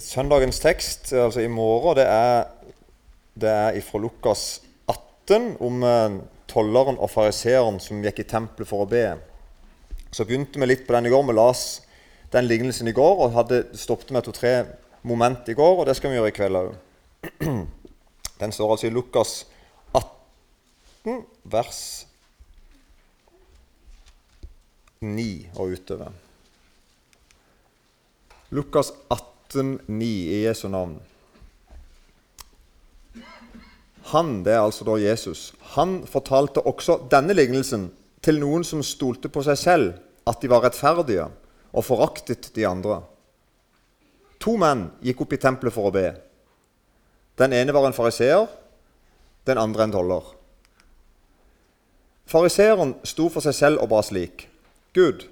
Søndagens tekst, altså i morgen, det er, det er fra Lukas 18 om eh, tolleren og fariseeren som gikk i tempelet for å be. Så begynte vi litt på den i går. Vi las den lignelsen i går og hadde stoppet med to-tre moment i går, og det skal vi gjøre i kveld òg. Den står altså i Lukas 18, vers 9 og utover. Lukas 18 18,9 i Jesu navn. Han, det er altså da Jesus, han fortalte også denne lignelsen til noen som stolte på seg selv, at de var rettferdige, og foraktet de andre. To menn gikk opp i tempelet for å be. Den ene var en fariseer, den andre en toller. Fariseeren sto for seg selv og ba slik.: Gud,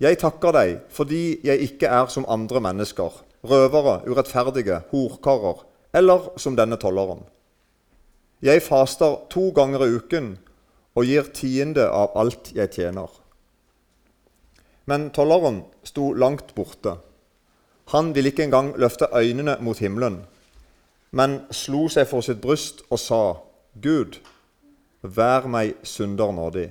jeg takker deg fordi jeg ikke er som andre mennesker røvere, urettferdige, horkarer, eller som denne tolleren. Jeg faster to ganger i uken og gir tiende av alt jeg tjener. Men tolleren sto langt borte. Han ville ikke engang løfte øynene mot himmelen, men slo seg for sitt bryst og sa, Gud, vær meg synder nådig.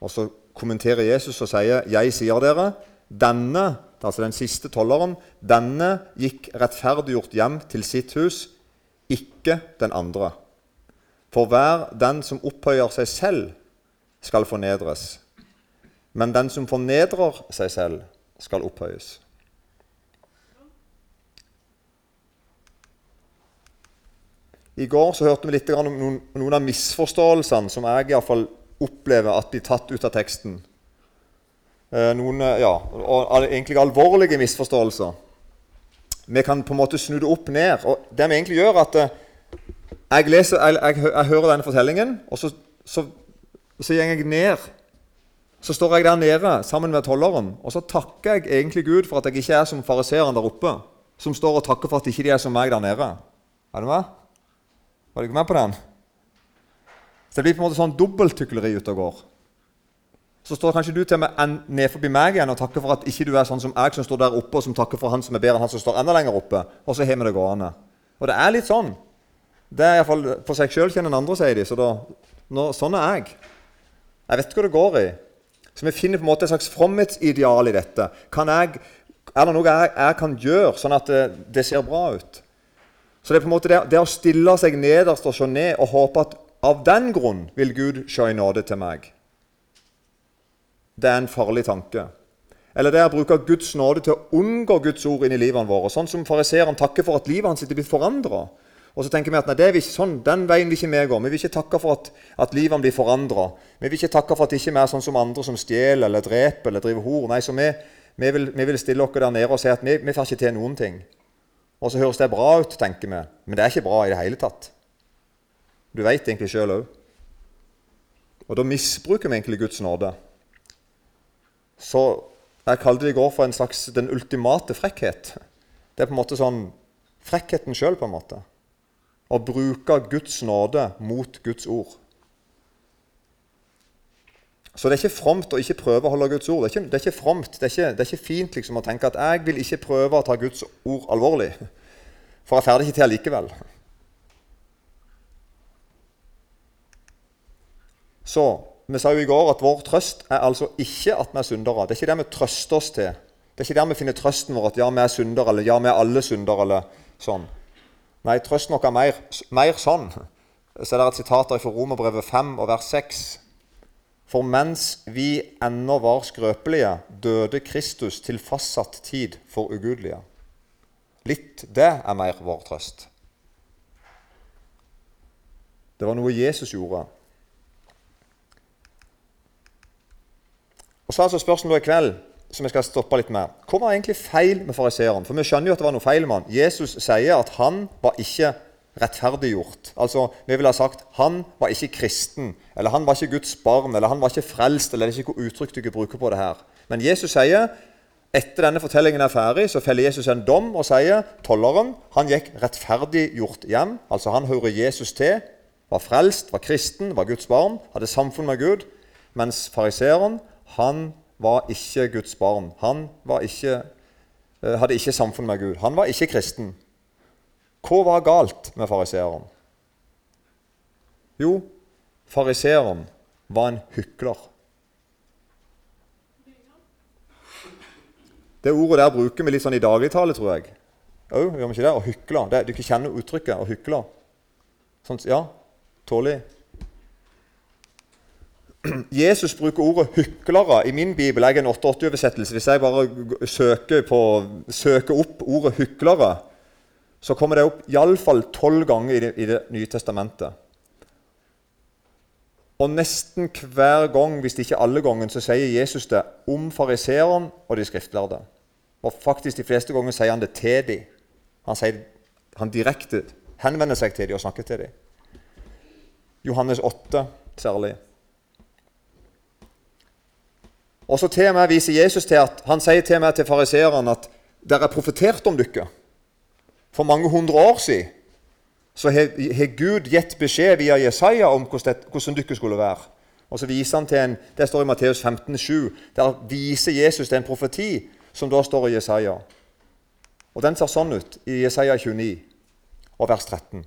Og så kommenterer Jesus og sier, Jeg sier dere, denne altså den siste tolleren, denne gikk rettferdiggjort hjem til sitt hus, ikke den andre. For hver den som opphøyer seg selv, skal fornedres. Men den som fornedrer seg selv, skal opphøyes. I går så hørte vi litt om noen, av misforståelsene som jeg i hvert fall opplever at blir tatt ut av teksten. Eh, noen eh, ja, egentlig alvorlige misforståelser. Vi kan på en måte snu det opp ned. og Det vi egentlig gjør, at eh, jeg, leser, jeg, jeg, jeg hører denne fortellingen, og så, så, så går jeg ned. Så står jeg der nede sammen med tolleren, og så takker jeg egentlig Gud for at jeg ikke er som fariseeren der oppe, som står og takker for at ikke de er som meg der nede. Er du med? Var du ikke med på den? Så det blir på en måte sånn dobbelttykleri ute og går så står kanskje du til meg ned forbi meg igjen og takker for at ikke du er sånn som jeg som står der oppe, og som takker for han som er bedre enn han som står enda lenger oppe. Og så har vi det gående. Og det er litt sånn. Det er iallfall for seg sjøl kjenner en andre, sier de. Så da, nå, sånn er jeg. Jeg vet hva det går i. Så vi finner på en måte et slags fromhetsideal i dette. Kan jeg, er det noe jeg, jeg, kan gjøre, sånn at det, det, ser bra ut? Så det er på en måte det, det å stille seg nederst og se ned og håpe at av den grunn vil Gud se i nåde til meg det er en farlig tanke. Eller det er å bruke Guds nåde til å unngå Guds ord inn i livene våre. Sånn som fariseeren takker for at livet hans er blitt forandra. Og så tenker vi at nei, det er ikke sånn, den veien vil ikke vi gå. Vi vil ikke takke for at, at livet blir forandra. Vi vil ikke takke for at ikke er sånn som andre som stjeler eller dreper eller driver hor. Nei, så vi, vi, vil, vi, vil, stille oss der nede og si at vi, vi får ikke til noen ting. Og så høres det bra ut, tenker vi. Men det er ikke bra i det hele tatt. Du veit egentlig sjøl òg. Og da misbruker vi egentlig Guds nåde. Så jeg kalte det i går for en slags den ultimate frekkhet. Det er på en måte sånn frekkheten sjøl, på en måte. Å bruke Guds nåde mot Guds ord. Så det er ikke fromt å ikke prøve å holde Guds ord. Det er ikke, det er ikke fromt, det er ikke, det er ikke, fint liksom å tenke at jeg vil ikke prøve å ta Guds ord alvorlig, for jeg får det ikke til likevel. Så vi sa jo i går at vår trøst er altså ikke at vi er syndere. Det er ikke det vi trøster oss til. Det er ikke der vi finner trøsten vår at ja, vi er syndere, eller ja, vi er alle syndere, eller sånn. Nei, trøsten noe er mer, mer sånn. Så er det et sitat fra Romerbrevet 5 og vers 6. For mens vi ennå var skrøpelige, døde Kristus til fastsatt tid for ugudelige. Litt det er mer vår trøst. Det var noe Jesus gjorde. Og Så er altså spørsmålet i kveld som jeg skal stoppe litt med. Hva var egentlig feil med fariseeren? For vi skjønner jo at det var noe feil med han. Jesus sier at han var ikke rettferdiggjort. Altså, Vi ville ha sagt han var ikke kristen, eller han var ikke Guds barn, eller han var ikke frelst, eller det er ikke noe uttrykk du bruker på det her. Men Jesus sier etter denne fortellingen er ferdig, så feller Jesus en dom og sier tolleren han gikk rettferdiggjort hjem. Altså han hører Jesus til, var frelst, var kristen, var Guds barn, hadde samfunn med Gud. Mens fariseeren han var ikke Guds barn. Han ikke eh, hadde ikke samfunn med Gud. Han var ikke kristen. Hva var galt med fariseeren? Jo, fariseeren var en hykler. Det ordet der bruker vi litt sånn i dagligtale, tror jeg. Òg, gjør vi ikke det? Å hykle. Det, du kjenner uttrykket 'å hykle'? Sånn, ja, tålig. Jesus bruker ordet 'hyklere' i min bibel. Jeg er en 88-oversettelse. Hvis jeg bare søker, på, søker, opp ordet 'hyklere', så kommer det opp iallfall tolv ganger i det, i det nye testamentet. Og nesten hver gang, hvis ikke alle ganger, så sier Jesus det om fariseeren og de skriftlærde. Og faktisk de fleste ganger sier han det til dem. Han, sier, han direkte henvender seg til dem og snakker til dem. Johannes 8 særlig. Og så til og med viser Jesus til at han sier til meg til fariseerne at dere er profetert om dere. For mange hundre år siden så har Gud gitt beskjed via Jesaja om hvordan dere skulle være. Og så viser han til en, Det står i Matteus 15, 15,7. Der viser Jesus til en profeti som da står i Jesaja. Og Den ser sånn ut i Jesaja 29 og vers 13.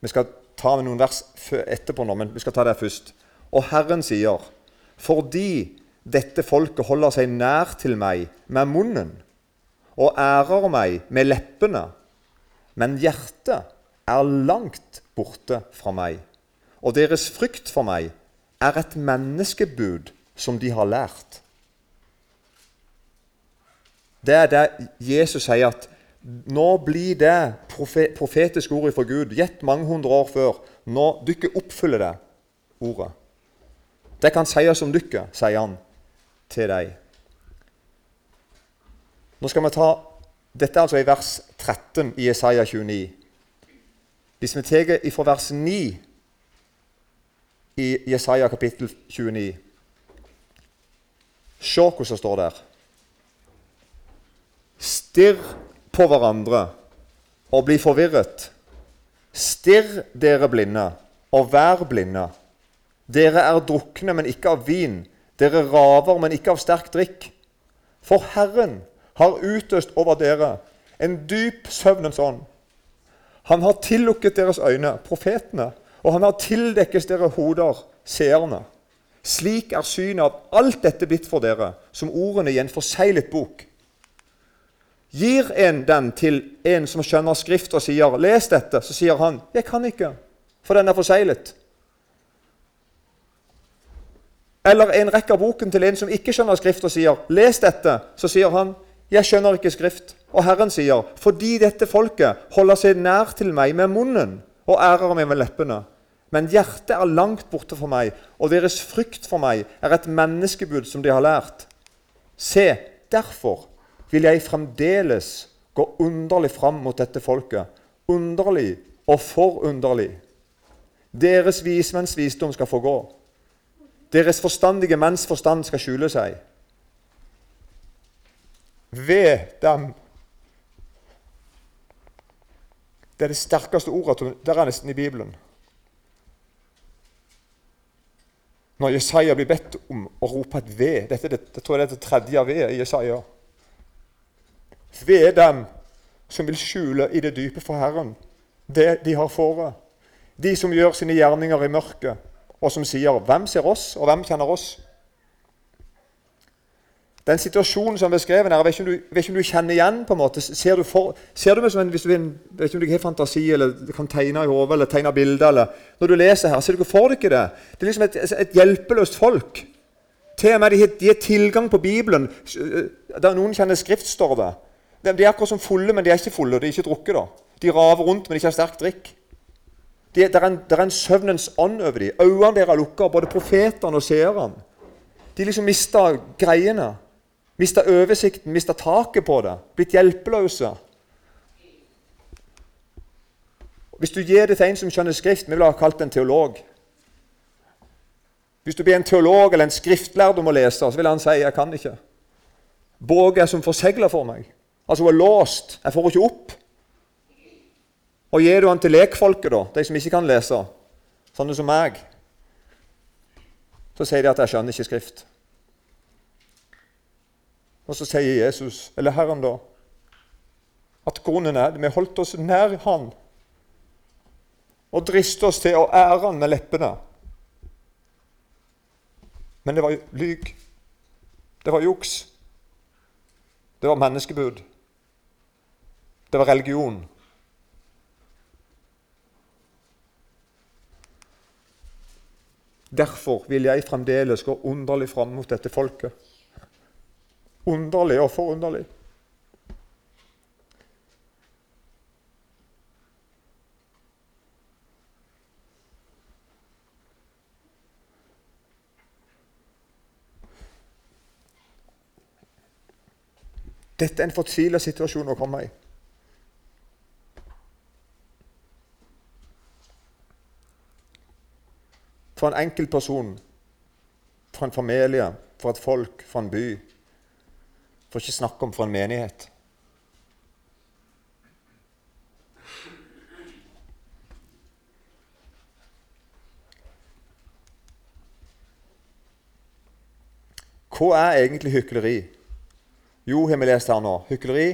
Vi skal ta med noen vers etterpå nå, men vi skal ta det først. Og Herren sier, fordi dette folket holder seg nær til meg med munnen og ærer meg med leppene, men hjertet er langt borte fra meg, og deres frykt for meg er et menneskebud som de har lært. Det er det Jesus sier at nå blir det profetiske ordet fra Gud gitt mange hundre år før. Nå dere oppfyller det ordet. Det kan sies om dere, sier han til deg. Nå skal vi ta, Dette er altså i vers 13 i Isaiah 29. Hvis vi tar fra vers 9 i Jesaja kapittel 29 Se hvordan det står der. Stirr på hverandre og bli forvirret. Stirr, dere blinde, og vær blinde. Dere er drukne, men ikke av vin. Dere raver, men ikke av sterk drikk. For Herren har utøst over dere en dyp søvnens ånd. Han har tillukket deres øyne, profetene, og han har tildekket dere hoder, seerne. Slik er synet av alt dette blitt for dere, som ordene i en forseglet bok. Gir en den til en som skjønner Skrift og sier 'les dette', så sier han 'jeg kan ikke, for den er forseglet'. Eller en rekker boken til en som ikke skjønner Skrift og sier 'les dette', så sier han 'jeg skjønner ikke Skrift'. Og Herren sier 'fordi dette folket holder seg nær til meg med munnen' og ærer meg med leppene', men hjertet er langt borte for meg, og deres frykt for meg er et menneskebud som de har lært. Se, derfor vil jeg fremdeles gå underlig fram mot dette folket. Underlig og forunderlig. Deres vismenns visdom skal få gå. Deres forstandige menns forstand skal skjule seg. Ved dem Det er det sterkeste ordet der er nesten i Bibelen. Når Jesaja blir bedt om å rope et ved Dette det, det tror jeg det er det tredje ved i Jesaja. Ved dem som vil skjule i det dype for Herren det de har fore. De som gjør sine gjerninger i mørket, og som sier 'Hvem ser oss, og hvem kjenner oss?' Den situasjonen som er beskrevet her, jeg vet ikke om du, ikke om du kjenner igjen på en måte, Ser du, for, ser du meg som en, hvis du vil, vet ikke om du har fantasi eller kan tegne i hodet eller tegne bilder eller, Når du leser her, ser du ikke for deg det? Det er liksom et, et hjelpeløst folk. Til og med de de har tilgang på Bibelen. Der noen kjenner Skrift, står det. De er akkurat som fulle, men de er ikke fulle. De er ikke drukket. da. De raver rundt, men de ikke har sterk drikk. Det er, en, det er en søvnens ånd over dem. Øynene deres er lukka, både profetene og seerne. De liksom mista greiene. Mista oversikten, mista taket på det. Blitt hjelpeløse. Hvis du gir det til en som skjønner Skrift Vi ville ha kalt en teolog. Hvis du blir en teolog eller en skriftlærd om å lese, så vil han si 'jeg kan ikke'. Båget er som forsegla for meg. Altså hun er låst. Jeg får henne ikke opp. Og gir du den til lekfolket, da, de som ikke kan lese, sånne som meg, så sier de at jeg skjønner ikke Skrift. Og så sier Jesus, eller Herren da, at grunnen er at vi holdt oss nær Han og driste oss til å ære Han med leppene. Men det var lyg. Det var juks. Det var menneskebud. Det var religion. Derfor vil jeg fremdeles gå underlig fram mot dette folket. Underlig og forunderlig. Dette er en fortvila situasjon å komme i. For en enkeltperson, for en familie, for et folk, for en by. For ikke snakke om for en menighet. Hva er egentlig hykleri? Jo, har vi lest her nå. Hykleri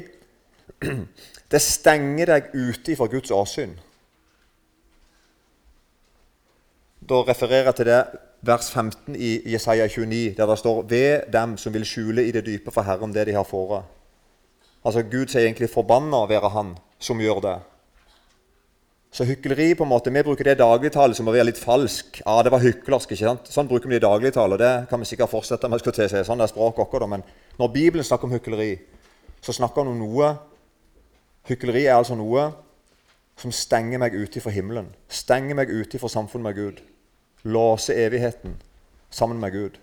det stenger deg ute fra Guds åsyn. Da refererer jeg til det vers 15 i Jesaja 29, der det står Ved dem som vil skjule i det dype for Herren det de har fore. Altså Gud sier egentlig 'forbanna være Han som gjør det'. Så hykleri på en måte, Vi bruker det dagligtale som å være litt falsk. Ja, det var hyklersk, ikke sant? Sånn bruker vi det i dagligtale, og det kan vi sikkert fortsette med. til si. Sånn er språket vårt. Men når Bibelen snakker om hykleri, så snakker han om noe Hykleri er altså noe som stenger meg ute fra himmelen. Stenger meg ute fra samfunnet med Gud låse evigheten sammen med Gud.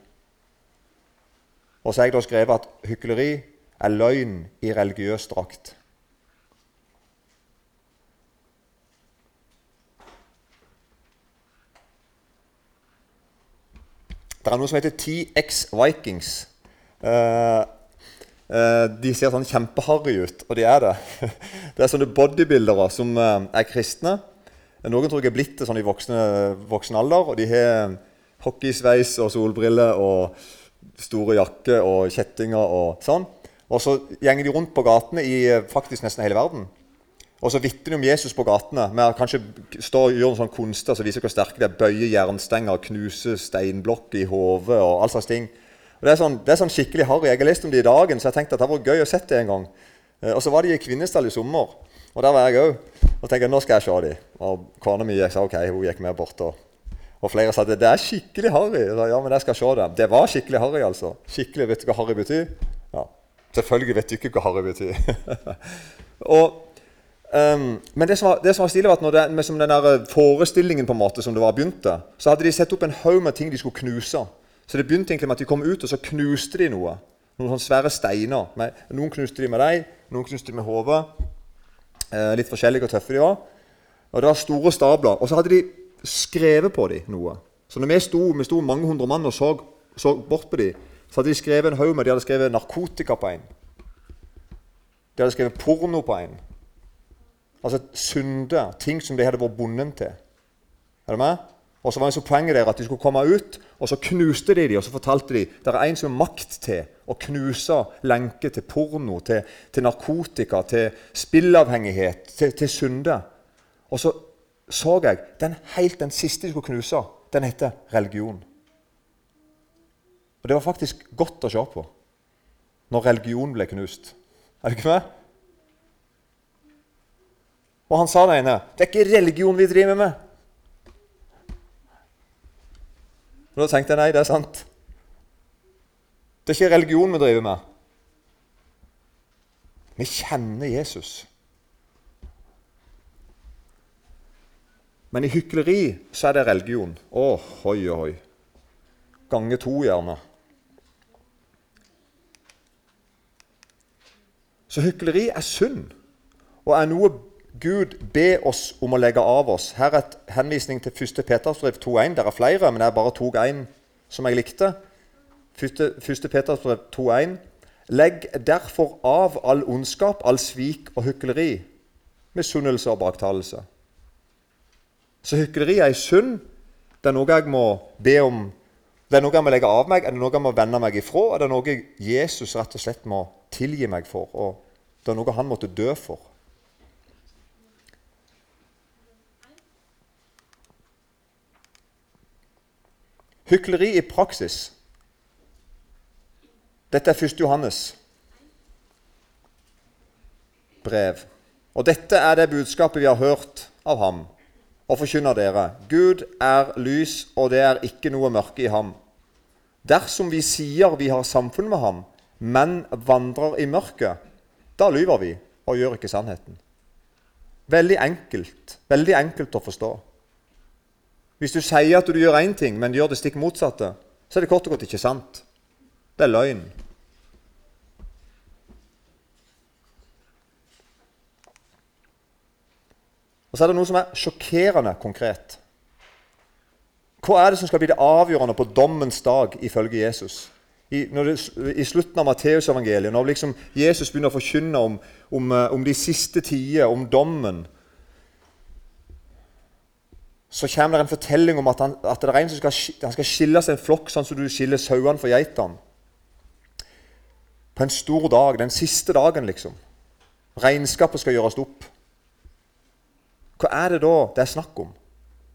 Og så har jeg da skrevet at hykleri er løgn i religiøs drakt. Det er noe som heter TX Vikings. Uh, uh, de ser sånn kjempeharry ut, og de er det. Det er sånne bodybuildere som uh, er kristne noen tror jeg er blitt det sånn i voksne, voksen alder. og De har hockeysveis og solbriller og store jakker og kjettinger og sånn. Og så gjenger de rundt på gatene i faktisk nesten hele verden. Og så vitner de om Jesus på gatene med kanskje stå og gjør noen sånne kunster som viser hvor sterke de er. Bøye jernstenger, knuse steinblokker i hodet og all slags ting. Og det er, sånn, det er sånn skikkelig harry. Jeg har lest om det i dagen, så jeg tenkte at det var gøy å sette det en gang. Eh, og så var de i Kvinesdal i sommer. Og der var jeg òg. Og tenkte nå skal jeg se dem. Og kona mi sa ok, hun gikk med bort. Og, og flere sa det, er skikkelig harry. Ja, men jeg skal se dem. Det var skikkelig harry, altså. Skikkelig, Vet du hva harry betyr? Ja, Selvfølgelig vet du ikke hva harry betyr. og, um, men det som var, det som var stilig, var at når det, som den der forestillingen på en måte som det var begynte, så hadde de sett opp en haug med ting de skulle knuse. Så det begynte egentlig med at de kom ut, og så knuste de noe. Noen sånne svære steiner. Noen knuste de med deg, noen knuste de med hodet. Eh, litt forskjellige og tøffe de var. Og Det var store stabler. Og så hadde de skrevet på dem noe. Så når vi sto, vi sto mange hundre mann og så, så bort på dem, så hadde de skrevet en haug med De hadde skrevet narkotika på en. De hadde skrevet porno på en. Altså synder. Ting som de hadde vært bundet til. Er du med? Og så var det så poenget der at de skulle komme ut, og så knuste de dem, og så fortalte de det er en som har makt til å knuse lenker til porno, til, til, narkotika, til spillavhengighet, til, til synde. Og så så jeg den helt den siste de skulle knuse, den heter religion. Og det var faktisk godt å se på når religion ble knust. Er du ikke med? Og han sa det ene Det er ikke religion vi driver med. Og Da tenkte jeg nei, det er sant. Det er ikke religion vi driver med. Vi kjenner Jesus. Men i hykleri så er det religion. Å, hoi, hoi. Gange to, gjerne. Så hykleri er synd og er noe Gud be oss om å legge av oss. Her er et henvisning til 1. Petersbrev 2.1. Det er flere, men jeg bare tok én som jeg likte. 1. Petersbrev 2.1. Legg derfor av all ondskap, all svik og hykleri, misunnelse og baktalelse. Så hykleri er ei synd. Det er noe jeg må be om Det er noe jeg må legge av meg, er det noe jeg må vende meg ifra, er det noe Jesus rett og slett må tilgi meg for, og det er noe han måtte dø for. Hykleri i praksis. Dette er 1. Johannes brev. Og dette er det budskapet vi har hørt av ham og forkynner dere. Gud er lys, og det er ikke noe mørke i ham. Dersom vi sier vi har samfunn med ham, men vandrer i mørket, da lyver vi og gjør ikke sannheten. Veldig enkelt. Veldig enkelt å forstå. Hvis du sier at du gjør én ting, men gjør det stikk motsatte, så er det kort og godt ikke sant. Det er løgn. Og så er det noe som er sjokkerende konkret. Hva er det som skal bli det avgjørende på dommens dag ifølge Jesus? I, det, i slutten av Matteusevangeliet, når liksom Jesus begynner å forkynne om, om, eh, om, de siste tider, om dommen, så kommer det en fortelling om at, han, at det er en som skal, han skal skille seg en flokk, sånn som du skiller sauene fra geitene. På en stor dag, den siste dagen, liksom. Regnskapet skal gjøres opp. Hva er det da det er snakk om?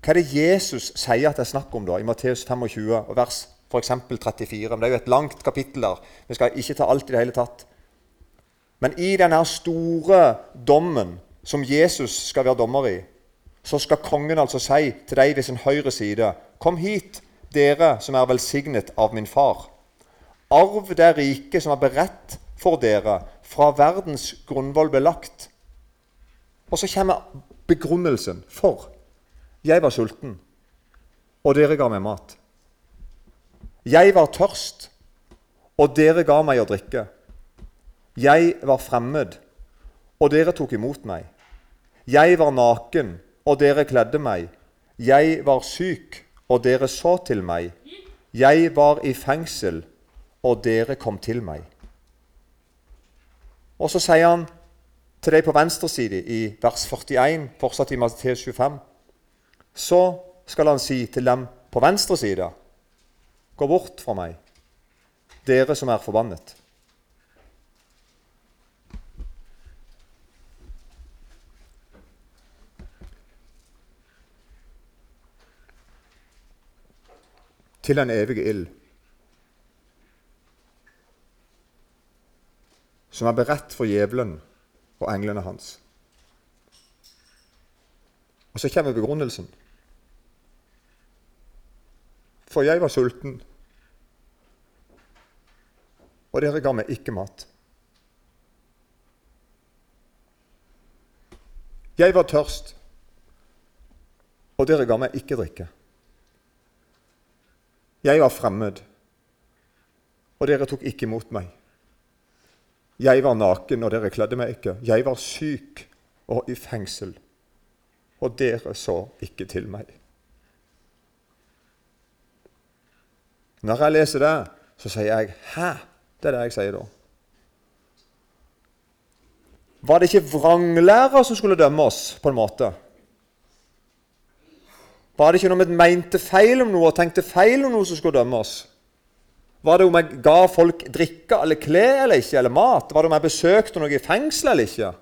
Hva er det Jesus sier at det er snakk om da, i Matteus 25, og vers f.eks. 34? Men Det er jo et langt kapittel der. Vi skal ikke ta alt i det hele tatt. Men i denne store dommen som Jesus skal være dommer i, så skal kongen altså si til deg ved sin høyre side.: Kom hit, dere som er velsignet av min far. Arv det riket som er beredt for dere fra verdens grunnvoll ble lagt. Og så kommer begrunnelsen for. Jeg var sulten, og dere ga meg mat. Jeg var tørst, og dere ga meg å drikke. Jeg var fremmed, og dere tok imot meg. Jeg var naken, og dere kledde meg. Jeg var syk, og dere så til meg. Jeg var i fengsel, og dere kom til meg. Og så sier han til deg på venstre side i vers 41, fortsatt i Matteus 25, så skal han si til dem på venstre side Gå bort fra meg, dere som er forbannet. Til den evige ild, som er beredt for djevelen og englene hans. Og så kommer begrunnelsen. For jeg var sulten, og dere ga meg ikke mat. Jeg var tørst, og dere ga meg ikke drikke. Jeg var fremmed, og dere tok ikke imot meg. Jeg var naken, og dere kledde meg ikke. Jeg var syk og i fengsel, og dere så ikke til meg. Når jeg leser det, så sier jeg 'hæ'? Det er det jeg sier da. Var det ikke vranglærer som skulle dømme oss, på en måte? Var det ikke når vi mente feil om noe og tenkte feil om noe, som skulle dømme oss? Var det om jeg ga folk drikke eller klær eller ikke, eller mat? Var det om jeg besøkte noe i fengsel eller ikke?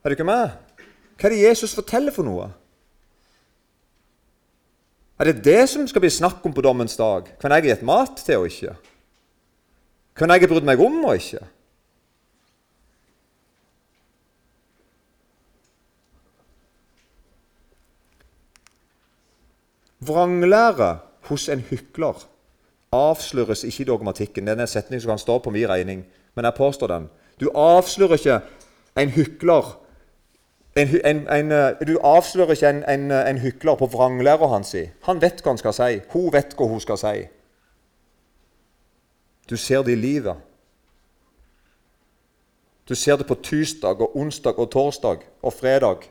Er du ikke med? Hva er det Jesus forteller for noe? Er det det som skal bli snakk om på dommens dag? Hvem jeg har gitt mat til og ikke? Hvem jeg har brydd meg om og ikke? Vranglære hos en hykler avsløres ikke i dogmatikken. Det er Denne setningen som kan stå på min regning, men jeg påstår den. Du avslører ikke en hykler en, en, en, eh, Du avslører ikke en, hykler på vranglæra hans. Han vet hva han skal si. Hun vet hva hun skal si. Du ser det i livet. Du ser det på tirsdag og onsdag og torsdag og fredag.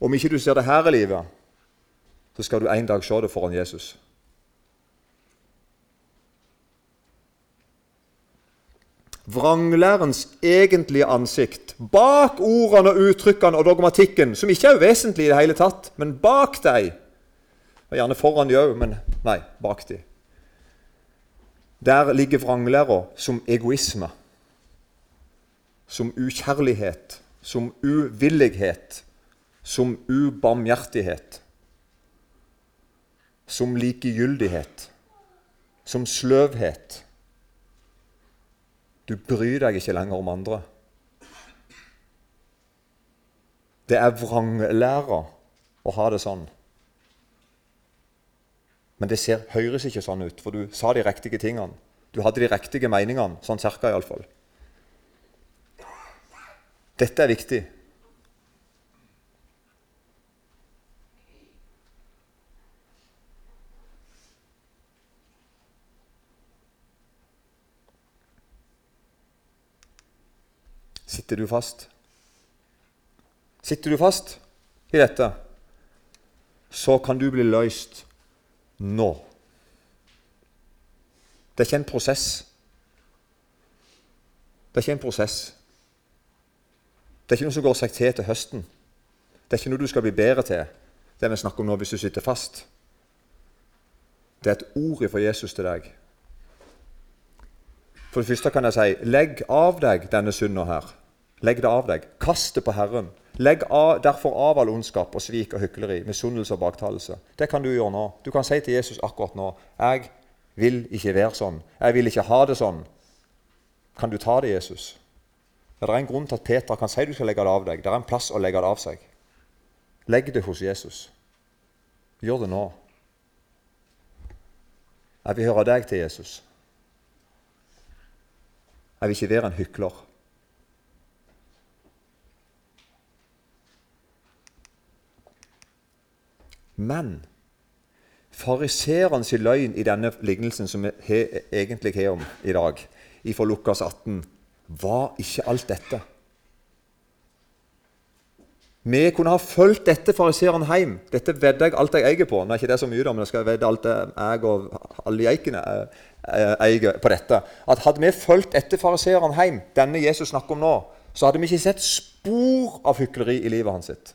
Om ikke du ser det her i livet, så skal du en dag se det foran Jesus. Vranglærens egentlige ansikt. Bak ordene og uttrykkene og dogmatikken, som ikke er uvesentlig i det hele tatt, men bak deg og Gjerne foran de òg, men nei, bak de. Der ligger vranglæra som egoisme, som ukjærlighet, som uvillighet, som ubarmhjertighet, som likegyldighet, som sløvhet. Du bryr deg ikke lenger om andre. Det er vranglæra å ha det sånn. Men det ser, høres ikke sånn ut, for du sa de riktige tingene. Du hadde de riktige meningene, sånn cirka iallfall. Dette er viktig. Sitter du fast? Sitter du fast i dette, så kan du bli løst nå. Det er ikke en prosess. Det er ikke en prosess. Det er ikke noe som går seg til til høsten. Det er ikke noe du skal bli bedre til, det vi snakker om nå, hvis du sitter fast. Det er et ord fra Jesus til deg. For det første kan jeg si legg av deg denne synda her. Legg det av deg. Kast det på Herren. Legg av, derfor av all ondskap og svik og hykleri, misunnelse og baktalelse. Det kan du gjøre nå. Du kan si til Jesus akkurat nå jeg vil ikke være sånn. Jeg vil ikke ha det sånn. Kan du ta det, Jesus? Ja, det er en grunn til at Peter kan si du skal legge det av deg. Det er en plass å legge det av seg. Legg det hos Jesus. Gjør det nå. Jeg vil høre deg til, Jesus. Jeg vil ikke være en hykler. Men fariseerens løgn i denne lignelsen som vi egentlig har om i dag, fra Lukas 18, var ikke alt dette. Vi kunne ha fulgt dette fariseeren hjem. Dette vedder jeg alt jeg eier på. Nå er ikke det så mye, da, men jeg skal vedde alt jeg og alle geikene eier på dette. At Hadde vi fulgt dette fariseeren hjem, denne Jesus snakker om nå, så hadde vi ikke sett spor av hykleri i livet hans. sitt.